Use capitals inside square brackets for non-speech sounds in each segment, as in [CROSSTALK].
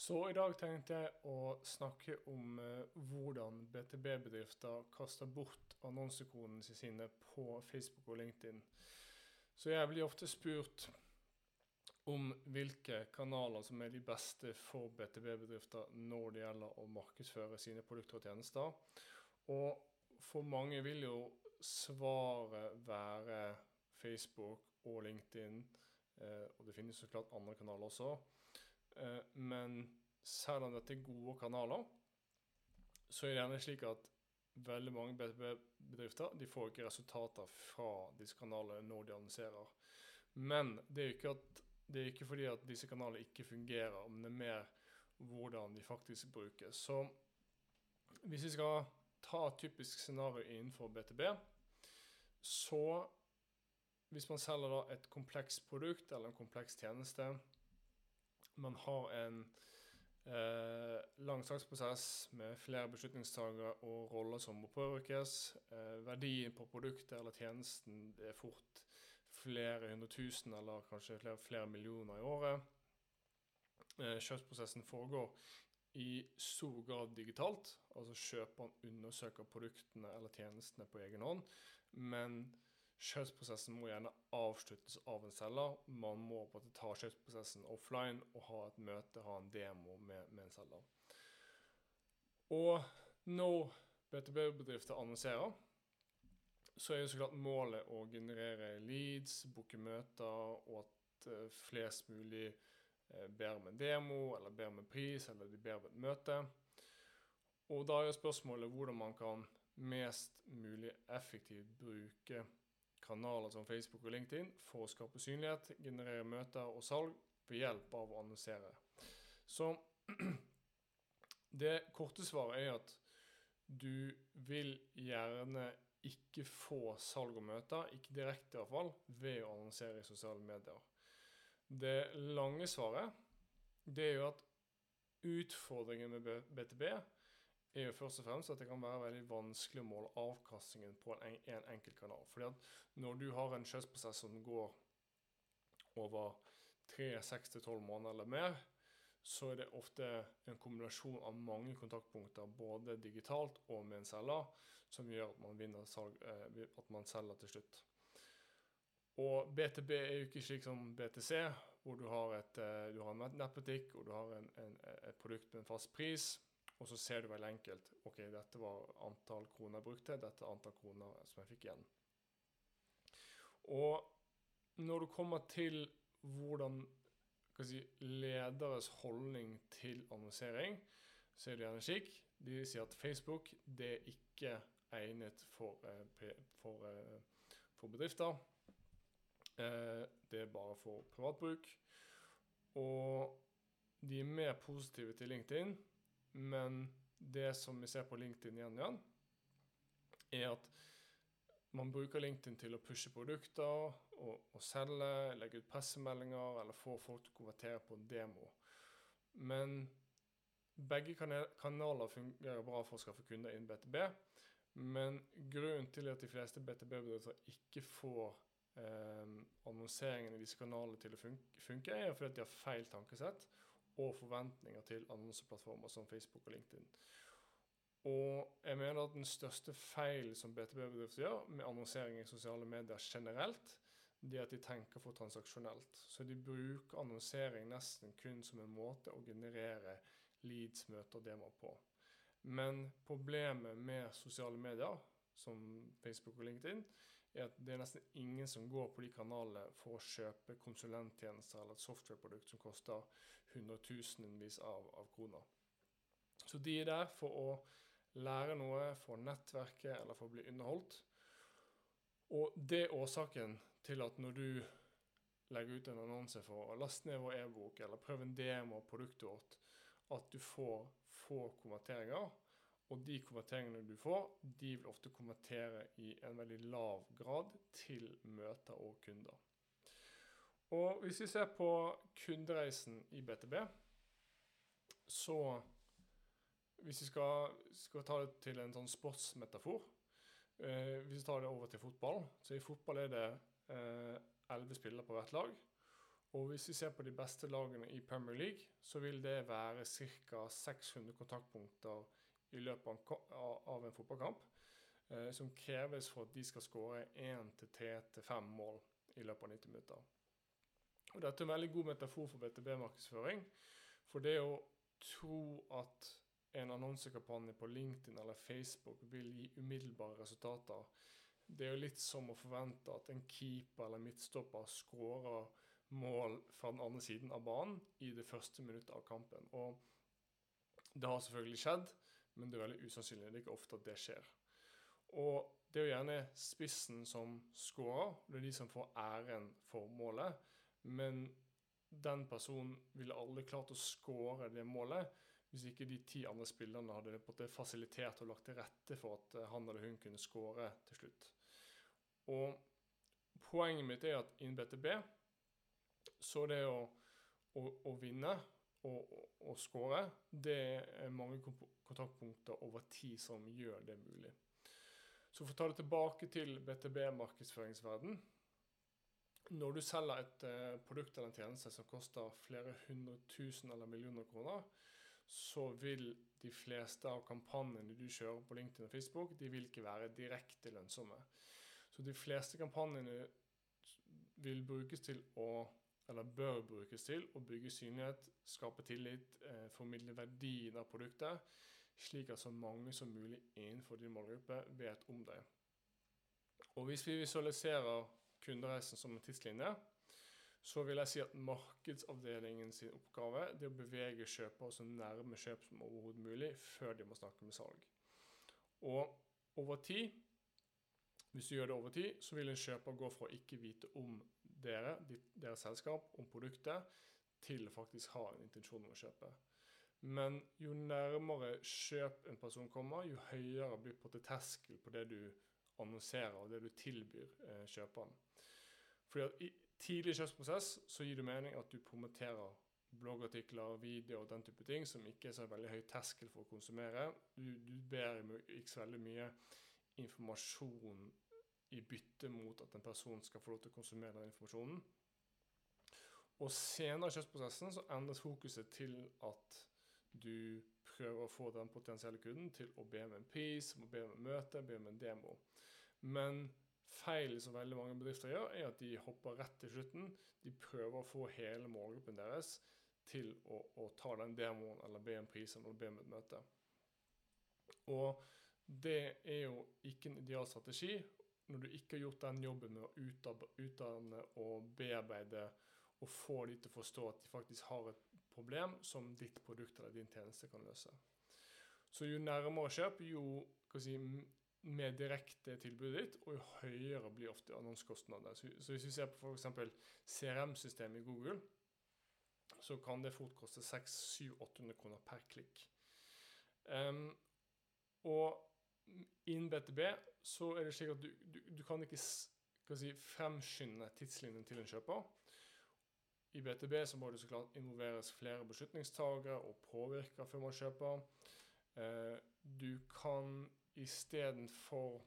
Så i dag tenkte jeg å snakke om eh, hvordan BTB-bedrifter kaster bort annonsekronene sine på Facebook og LinkedIn. Så jeg blir ofte spurt om hvilke kanaler som er de beste for BTB-bedrifter når det gjelder å markedsføre sine produkter og tjenester. Og for mange vil jo svaret være Facebook og LinkedIn, eh, og det finnes så klart andre kanaler også. Eh, men selv om dette er gode kanaler, så er det gjerne slik at veldig mange BTB-bedrifter de får ikke resultater fra disse kanalene når de annonserer. Men det er ikke, at, det er ikke fordi at disse kanalene ikke fungerer, men det er mer hvordan de faktisk brukes. Så hvis vi skal ta et typisk scenario innenfor BTB, så hvis man selger et komplekst produkt eller en kompleks tjeneste, man har en eh, lang saksprosess med flere beslutningstagere og roller som må påvirkes. Eh, verdien på produktet eller tjenesten er fort flere hundre tusen eller kanskje flere, flere millioner i året. Eh, kjøpsprosessen foregår i stor grad digitalt. Altså kjøperen undersøker produktene eller tjenestene på egen hånd. Men Kjøpsprosessen må gjerne avsluttes av en selger. Man må på en måte ta kjøpsprosessen offline og ha et møte, ha en demo med, med en selger. Og når BTB-bedrifter annonserer, så er jo så klart målet å generere leads, booke møter, og at uh, flest mulig uh, ber om en demo, eller ber om en pris, eller de ber om et møte. Og da er jo spørsmålet hvordan man kan mest mulig effektivt bruke kanaler som Facebook og LinkedIn for å skape synlighet, generere møter og salg ved hjelp av å annonsere. Så [CLEARS THROAT] det korte svaret er at du vil gjerne ikke få salg og møter, ikke direkte i hvert fall, ved å annonsere i sosiale medier. Det lange svaret det er jo at utfordringen med BTB er jo først og fremst at det kan være veldig vanskelig å måle avkastningen på en, en enkelt kanal. Fordi at når du har en kjøpsprosess som går over tre, seks til tolv måneder eller mer, så er det ofte en kombinasjon av mange kontaktpunkter, både digitalt og med en selger, som gjør at man, salg, eh, at man selger til slutt. Og BTB er jo ikke slik som BTC, hvor du har, et, eh, du har en nettbutikk og du har en, en, et produkt med en fast pris. Og så ser du veldig enkelt ok, dette var antall kroner jeg brukte, dette er antall kroner som jeg fikk igjen. Og når du kommer til hvordan si, lederes holdning til annonsering, så er det gjerne slik. De sier at Facebook det er ikke egnet for, eh, for, eh, for bedrifter. Eh, det er bare for privatbruk. Og de er mer positive til LinkedIn men det som vi ser på LinkedIn igjen, igjen, er at man bruker LinkedIn til å pushe produkter og, og selge, legge ut pressemeldinger eller få folk til å konvertere på en demo. Men begge kanaler fungerer bra for å skaffe kunder innen BTB. Men grunnen til at de fleste BTB-bedrifter ikke får eh, annonseringen i disse kanalene til å funke, er fordi de har feil tankesett og forventninger til annonseplattformer som Facebook og LinkedIn. Og jeg mener at den største feilen som BTB-bedrifter gjør med annonsering i sosiale medier generelt, det er at de tenker for transaksjonelt. Så de bruker annonsering nesten kun som en måte å generere leads, møter, demoer på. Men problemet med sosiale medier, som Facebook og LinkedIn, er at det er nesten ingen som går på de kanalene for å kjøpe konsulenttjenester eller et softwareprodukt som koster hundretusenvis av, av kroner. Så de er der for å lære noe, for å nettverke eller for å bli underholdt. Og det er årsaken til at når du legger ut en annonse for å laste ned vår e-bok eller prøve en demo av produktet vårt, at du får få konverteringer og de konverteringene du får, de vil ofte konvertere i en veldig lav grad til møter og kunder. Og hvis vi ser på kundereisen i BTB, så Hvis vi skal, skal ta det til en sånn sportsmetafor eh, Hvis vi tar det over til fotball, så i fotball er det eh, elleve eh, spillere på hvert lag. Og hvis vi ser på de beste lagene i Premier League, så vil det være ca. 600 kontaktpunkter i løpet av en fotballkamp. Eh, som kreves for at de skal skåre 1-3-5 mål i løpet av 90 minutter. Og Dette er en veldig god metafor for BTB-markedsføring. For det å tro at en annonsekampanje på LinkedIn eller Facebook vil gi umiddelbare resultater, det er jo litt som å forvente at en keeper eller midtstopper skårer mål fra den andre siden av banen i det første minuttet av kampen. Og det har selvfølgelig skjedd, men det er veldig usannsynlig. Det er ikke ofte at det skjer. Og det er jo gjerne spissen som skårer, det er de som får æren for målet. Men den personen ville aldri klart å skåre det målet hvis ikke de ti andre spillerne hadde på det fasilitert og lagt til rette for at eh, han eller hun kunne skåre til slutt. Og poenget mitt er at innen BTB så det å, å, å vinne og, å skåre, det er mange kontaktpunkter over tid som gjør det mulig. Så for å ta det tilbake til BTB-markedsføringsverden. Når du selger et eh, produkt eller en tjeneste som koster flere hundre tusen eller millioner kroner, så vil de fleste av kampanjene du kjører på LinkedIn og Facebook, de vil ikke være direkte lønnsomme. Så de fleste kampanjene vil brukes til å eller bør brukes til å bygge synlighet, skape tillit, eh, formidle verdien av produktet, slik at så mange som mulig innenfor din målgruppe vet om deg. Og Hvis vi visualiserer kundereisen som en tidslinje, så vil jeg si at markedsavdelingen sin oppgave er å bevege kjøpere så nærme kjøp som overhodet mulig før de må snakke med salg. Og over tid, hvis du gjør det over tid, så vil en kjøper gå fra å ikke vite om dere, deres selskap, om produktet, til faktisk ha en intensjon om å kjøpe. Men jo nærmere kjøp en person kommer, jo høyere blir på på det du annonserer og det du tilbyr eh, kjøperen. Fordi at I tidlig kjøpsprosess så gir det mening at du promoterer bloggartikler, video og den type ting som ikke er så veldig høy terskel for å konsumere. Du, du ber ikke så veldig mye informasjon i bytte mot at en person skal få lov til å konsumere den informasjonen. Og senere i kjøpsprosessen så endres fokuset til at du prøver å få den potensielle kunden til å be om en pris, be om en møte, be om en demo. Men feil som veldig mange bedrifter gjør, er at de hopper rett til slutten. De prøver å få hele målgruppen deres til å, å ta den demoen eller be om pris eller be om et møte. Og det er jo ikke en ideal strategi når du ikke har gjort den jobben med å utdanne og bearbeide og få de til å forstå at de faktisk har et problem som ditt produkt eller din tjeneste kan løse. Så jo nærmere kjøp, jo si, mer direkte tilbudet ditt, og jo høyere blir ofte annonsekostnadene. Så, så hvis vi ser på f.eks. CRM-systemet i Google, så kan det fort koste 600-800 kroner per klikk. Um, og innen BTB så er det slik at du, du, du kan ikke si, fremskynde tidslinjen til en kjøper. I BTB så må det så klart involveres flere beslutningstagere og påvirke før man kjøper. Eh, du kan istedenfor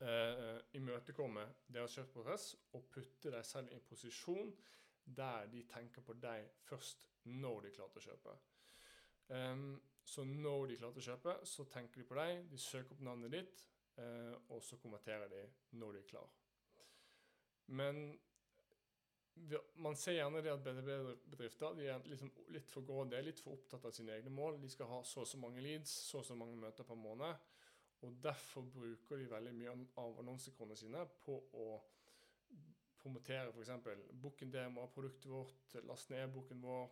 eh, imøtekomme deres kjøpsprosess og putte deg selv i en posisjon der de tenker på deg først når de klarte å kjøpe. Um, så når de klarer å kjøpe, så tenker de på deg, de søker opp navnet ditt, uh, og så kommenterer de når de er klar. Men man ser gjerne det at BTB-bedrifter de er liksom litt for grådige, litt for opptatt av sine egne mål. De skal ha så og så mange leads, så og så mange møter per måned. Og derfor bruker de veldig mye av annonsekronene sine på å promotere f.eks. book en demo av produktet vårt, last ned e-boken vår.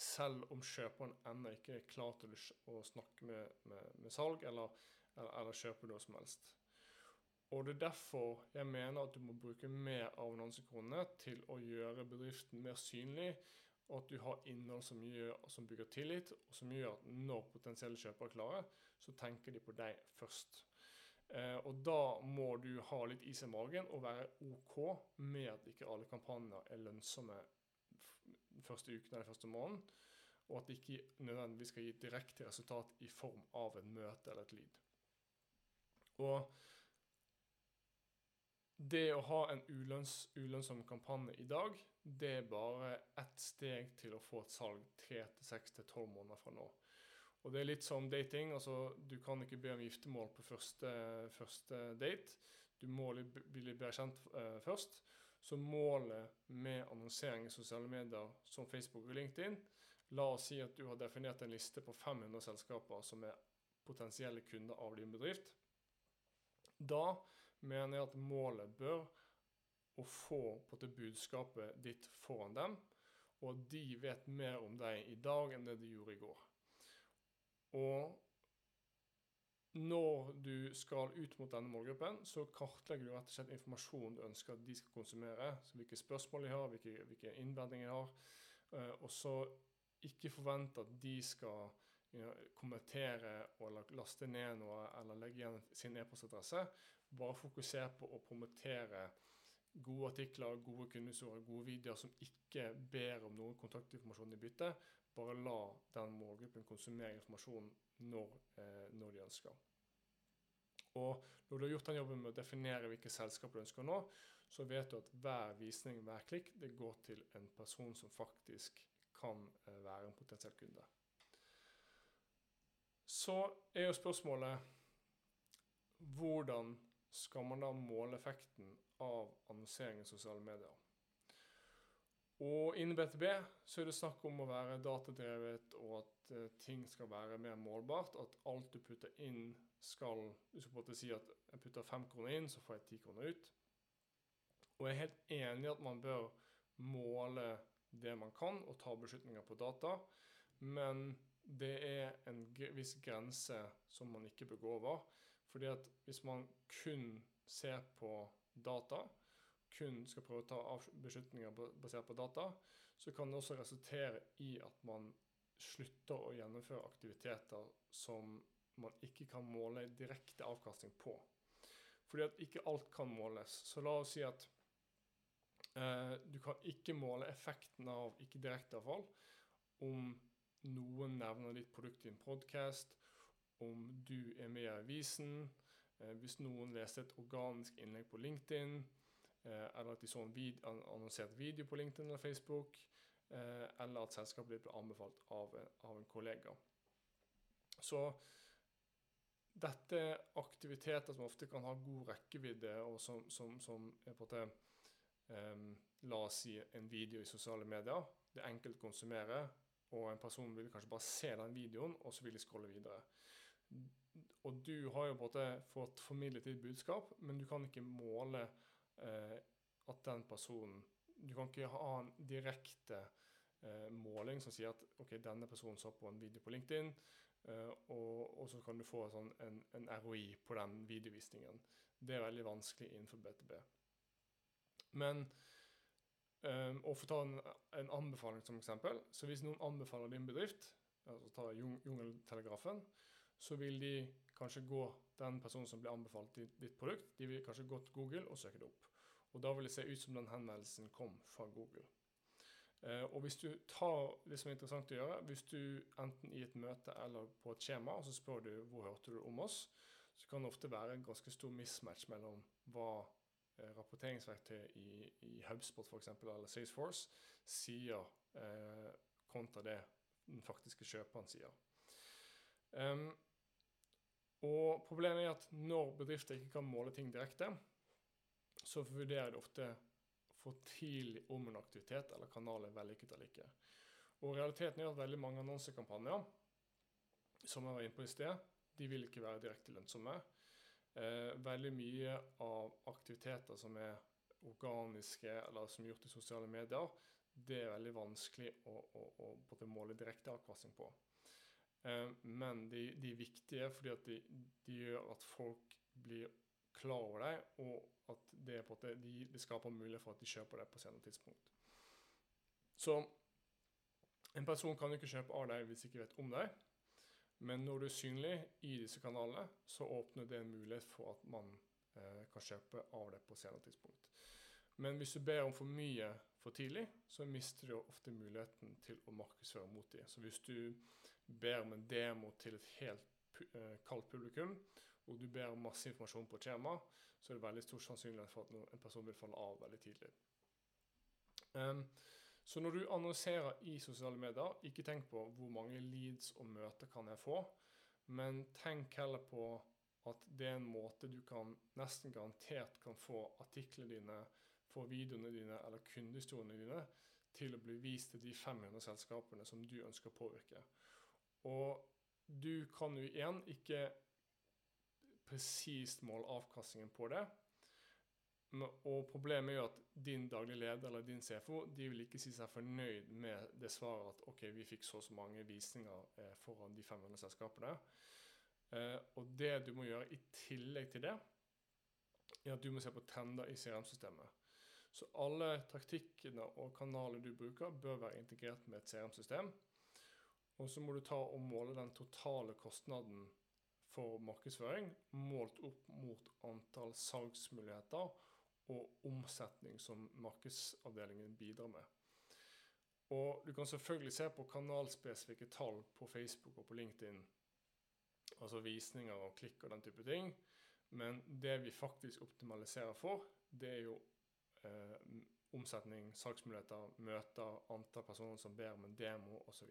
Selv om kjøperen ennå ikke er klar til å snakke med, med, med salg eller, eller, eller kjøpe noe som helst. Og Det er derfor jeg mener at du må bruke mer av annonsekronene til å gjøre bedriften mer synlig, og at du har innhold som, gjør, som bygger tillit, og som gjør at når potensielle kjøpere er klare, så tenker de på deg først. Eh, og Da må du ha litt is i magen og være OK med at ikke alle kampanjer er lønnsomme første uken eller første måneden, og at det ikke nødvendigvis skal gi direkte resultat i form av et møte eller et lyd. Og det å ha en ulønns, ulønnsom kampanje i dag, det er bare ett steg til å få et salg tre til seks til tolv måneder fra nå. Og det er litt som dating. altså Du kan ikke be om giftermål på første, første date. Du må bli bli bedre kjent uh, først. Så målet med annonsering i sosiale medier som Facebook og LinkedIn La oss si at du har definert en liste på 500 selskaper som er potensielle kunder av din bedrift. Da mener jeg at målet bør å få på til budskapet ditt foran dem, og at de vet mer om deg i dag enn det de gjorde i går. Og når du skal ut mot denne målgruppen, så kartlegger du rett og slett informasjonen du ønsker at de skal konsumere. Så hvilke spørsmål de har, hvilke, hvilke innvendinger de har. Uh, og så ikke forvente at de skal know, kommentere og laste ned noe eller legge igjen sin e-postadresse. Bare fokuser på å promotere gode artikler, gode kundesord, gode videoer som ikke ber om noen kontaktinformasjon i bytte. Bare la den målgruppen konsumere informasjon når, eh, når, de ønsker. Og når du har gjort den jobben med å definere hvilke selskap du ønsker å nå, så vet du at hver visning, hver klikk, det går til en person som faktisk kan eh, være en potensiell kunde. Så er jo spørsmålet hvordan skal man da måle effekten av annonsering i sosiale medier? Og innen BTB så er det snakk om å være datadrevet, og at uh, ting skal være mer målbart. At alt du putter inn, skal Du skal på en måte si at jeg putter fem kroner inn, så får jeg ti kroner ut. Og jeg er helt enig i at man bør måle det man kan, og ta beslutninger på data. Men det er en viss grense som man ikke bør gå over. Fordi at hvis man kun ser på data, kun skal prøve å ta beslutninger basert på data, så kan det også resultere i at man slutter å gjennomføre aktiviteter som man ikke kan måle direkte avkastning på. Fordi at ikke alt kan måles. Så la oss si at eh, du kan ikke måle effekten av ikke-direkte avfall om noen nevner ditt produkt i en podkast, om du er med i avisen, eh, hvis noen leser et organisk innlegg på LinkedIn, eller at de så en vid annonsert video på LinkedIn eller Facebook, eh, eller at selskapet ble anbefalt av, av, en kollega. Så dette er aktiviteter som ofte kan ha god rekkevidde, og som, som, som er på en um, La oss si en video i sosiale medier. Det er enkelt å konsumere, og en person vil kanskje bare se den videoen, og så vil de scrolle videre. Og du har jo på en måte fått formidlet ditt budskap, men du kan ikke måle eh, at den personen Du kan ikke ha en direkte eh, måling som sier at ok, denne personen så på en video på LinkedIn, eh, og, og, så kan du få sånn en, en, ROI på den videovisningen. Det er veldig vanskelig innenfor BTB. Men um, å få ta en, en, anbefaling som eksempel, så hvis noen anbefaler din bedrift, altså ta Jungeltelegrafen, så vil de kanskje gå den personen som blir anbefalt ditt, ditt produkt, de vil kanskje gå til Google og søke det opp. Og da vil det se ut som den henvendelsen kom fra Google. Eh, og hvis du tar det som er interessant å gjøre, hvis du enten i et møte eller på et skjema, og så spør du hvor hørte du om oss, så kan det ofte være en ganske stor mismatch mellom hva eh, rapporteringsverktøy i, i HubSpot for eksempel, eller Salesforce sier eh, kontra det den faktiske kjøperen sier. Um, og Problemet er at når bedrifter ikke kan måle ting direkte, så vurderer de ofte for tidlig om en aktivitet eller kanal er vellykket eller ikke. Og Realiteten er at veldig mange annonsekampanjer som jeg var inne på i sted, de vil ikke være direkte lønnsomme. Eh, veldig mye av aktiviteter som er organiske eller som er gjort i sosiale medier, det er veldig vanskelig å, å, å måle direkte avkastning på. Eh, men de, de, er viktige fordi de, de gjør at folk blir klar over det, og at det, en de, de skaper mulighet for at de kjøper det på senere tidspunkt. Så en person kan ikke kjøpe av deg hvis de ikke vet om deg. Men når du er synlig i disse kanalene, så åpner det en mulighet for at man eh, kan kjøpe av deg på senere tidspunkt. Men hvis du ber om for mye for tidlig, så mister du ofte muligheten til å markedsføre mot dem. Så hvis du ber om en demo til et helt uh, kaldt publikum, og du ber om masse informasjon på et skjema, så er det veldig stor sannsynlighet for at en person vil falle av veldig tidlig. Um, så når du annonserer i sosiale medier, ikke tenk på hvor mange leads og møter kan jeg få, men tenk heller på at det er en måte du kan nesten garantert kan få artiklene dine, få videoene dine eller kundehistoriene dine til å bli vist til de 500 selskapene som du ønsker å påvirke. Og du kan jo igjen ikke presist måle avkastningen på det. Og problemet er jo at din daglig leder eller din CFO de vil ikke si seg fornøyd med det svaret at ok, vi fikk så og så mange visninger eh, foran de 500 selskapene. Eh, og det du må gjøre i tillegg til det, er at du må se på trender i CRM-systemet. Så alle taktikkene og kanaler du bruker, bør være integrert med et CRM-system. Og så må du ta og måle den totale kostnaden for markedsføring målt opp mot antall salgsmuligheter og omsetning som markedsavdelingen bidrar med. Og Du kan selvfølgelig se på kanalspesifikke tall på Facebook og på LinkedIn, altså visninger og klikk og den type ting, men det vi faktisk optimaliserer for, det er jo eh, omsetning, salgsmuligheter, møter, antall personer som ber om en demo osv.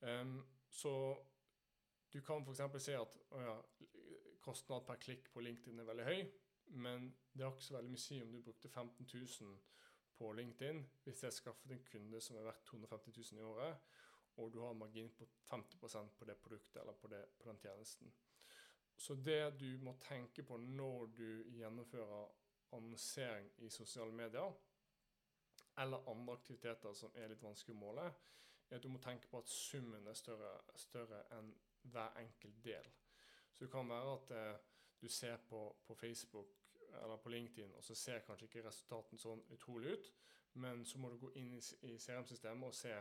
Um, så du kan f.eks. se at ja, kostnad per klikk på LinkedIn er veldig høy, men det har ikke så veldig mye å si om du brukte 15 000 på LinkedIn hvis jeg skaffet en kunde som er verdt 250 000 i året, og du har margin på 50% på det produktet eller på, det, på den tjenesten. Så det du må tenke på når du gjennomfører annonsering i sosiale medier, eller andre aktiviteter som er litt vanskelig å måle, er at du må tenke på at summen er større, større enn hver enkelt del. Så det kan være at eh, du ser på, på, Facebook eller på LinkedIn, og så ser kanskje ikke resultatene sånn utrolig ut, men så må du gå inn i, i CRM-systemet og se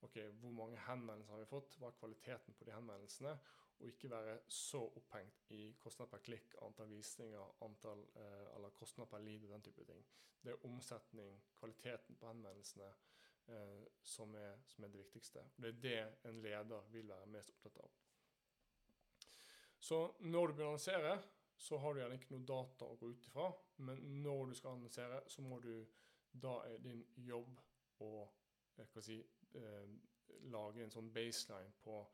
ok, hvor mange henvendelser har vi fått, hva er kvaliteten på de henvendelsene, og ikke være så opphengt i kostnad per klikk, antall visninger, antall, eh, eller kostnad per lead og den type ting. Det er omsetning, kvaliteten på henvendelsene, eh, som, er, som, er, det viktigste. Det er det en leder vil være mest opptatt av. Så når du begynner å annonsere, så har du gjerne ikke noe data å gå ut ifra. Men når du skal annonsere, så må du Da er din jobb å si, eh, lage en sånn baseline på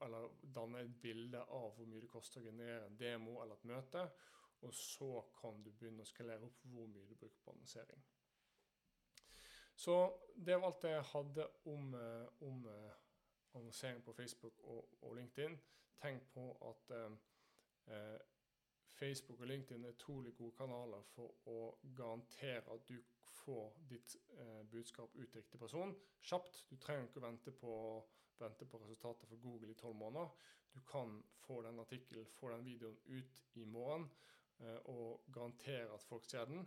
Eller danne et bilde av hvor mye det koster å generere en demo eller et møte. Og så kan du begynne å skalere opp hvor mye du bruker på annonsering. Så det var alt jeg hadde om, eh, om uh, annonsering på Facebook og, og, LinkedIn. Tenk på at eh, Facebook og LinkedIn er utrolig gode kanaler for å garantere at du får ditt eh, budskap ut til riktig person kjapt. Du trenger ikke å vente på, vente på resultater for Google i tolv måneder. Du kan få den artikkelen, få den videoen ut i morgen og garantere at folk ser den.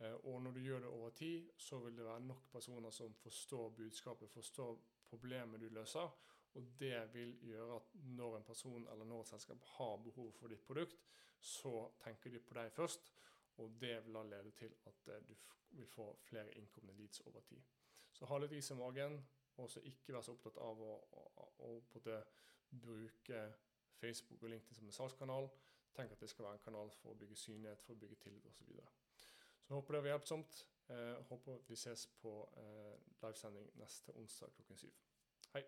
Eh, og når du gjør det over tid, så vil det være nok personer som forstår budskapet, forstår problemet du løser. Og det vil gjøre at når en person eller når et selskap har behov for ditt produkt, så tenker de på deg først. Og det vil da lede til at eh, du vil få flere innkomne leads over tid. Så ha litt is i magen, og så ikke være så opptatt av å, å, å, å bruke Facebook og LinkedIn som en salgskanal. Tenk at det skal være en kanal for å bygge synlighet, for å bygge tillit osv. Så håper det var hjelpsomt. Eh, håper vi ses på eh, livesending neste onsdag klokken syv. Hei.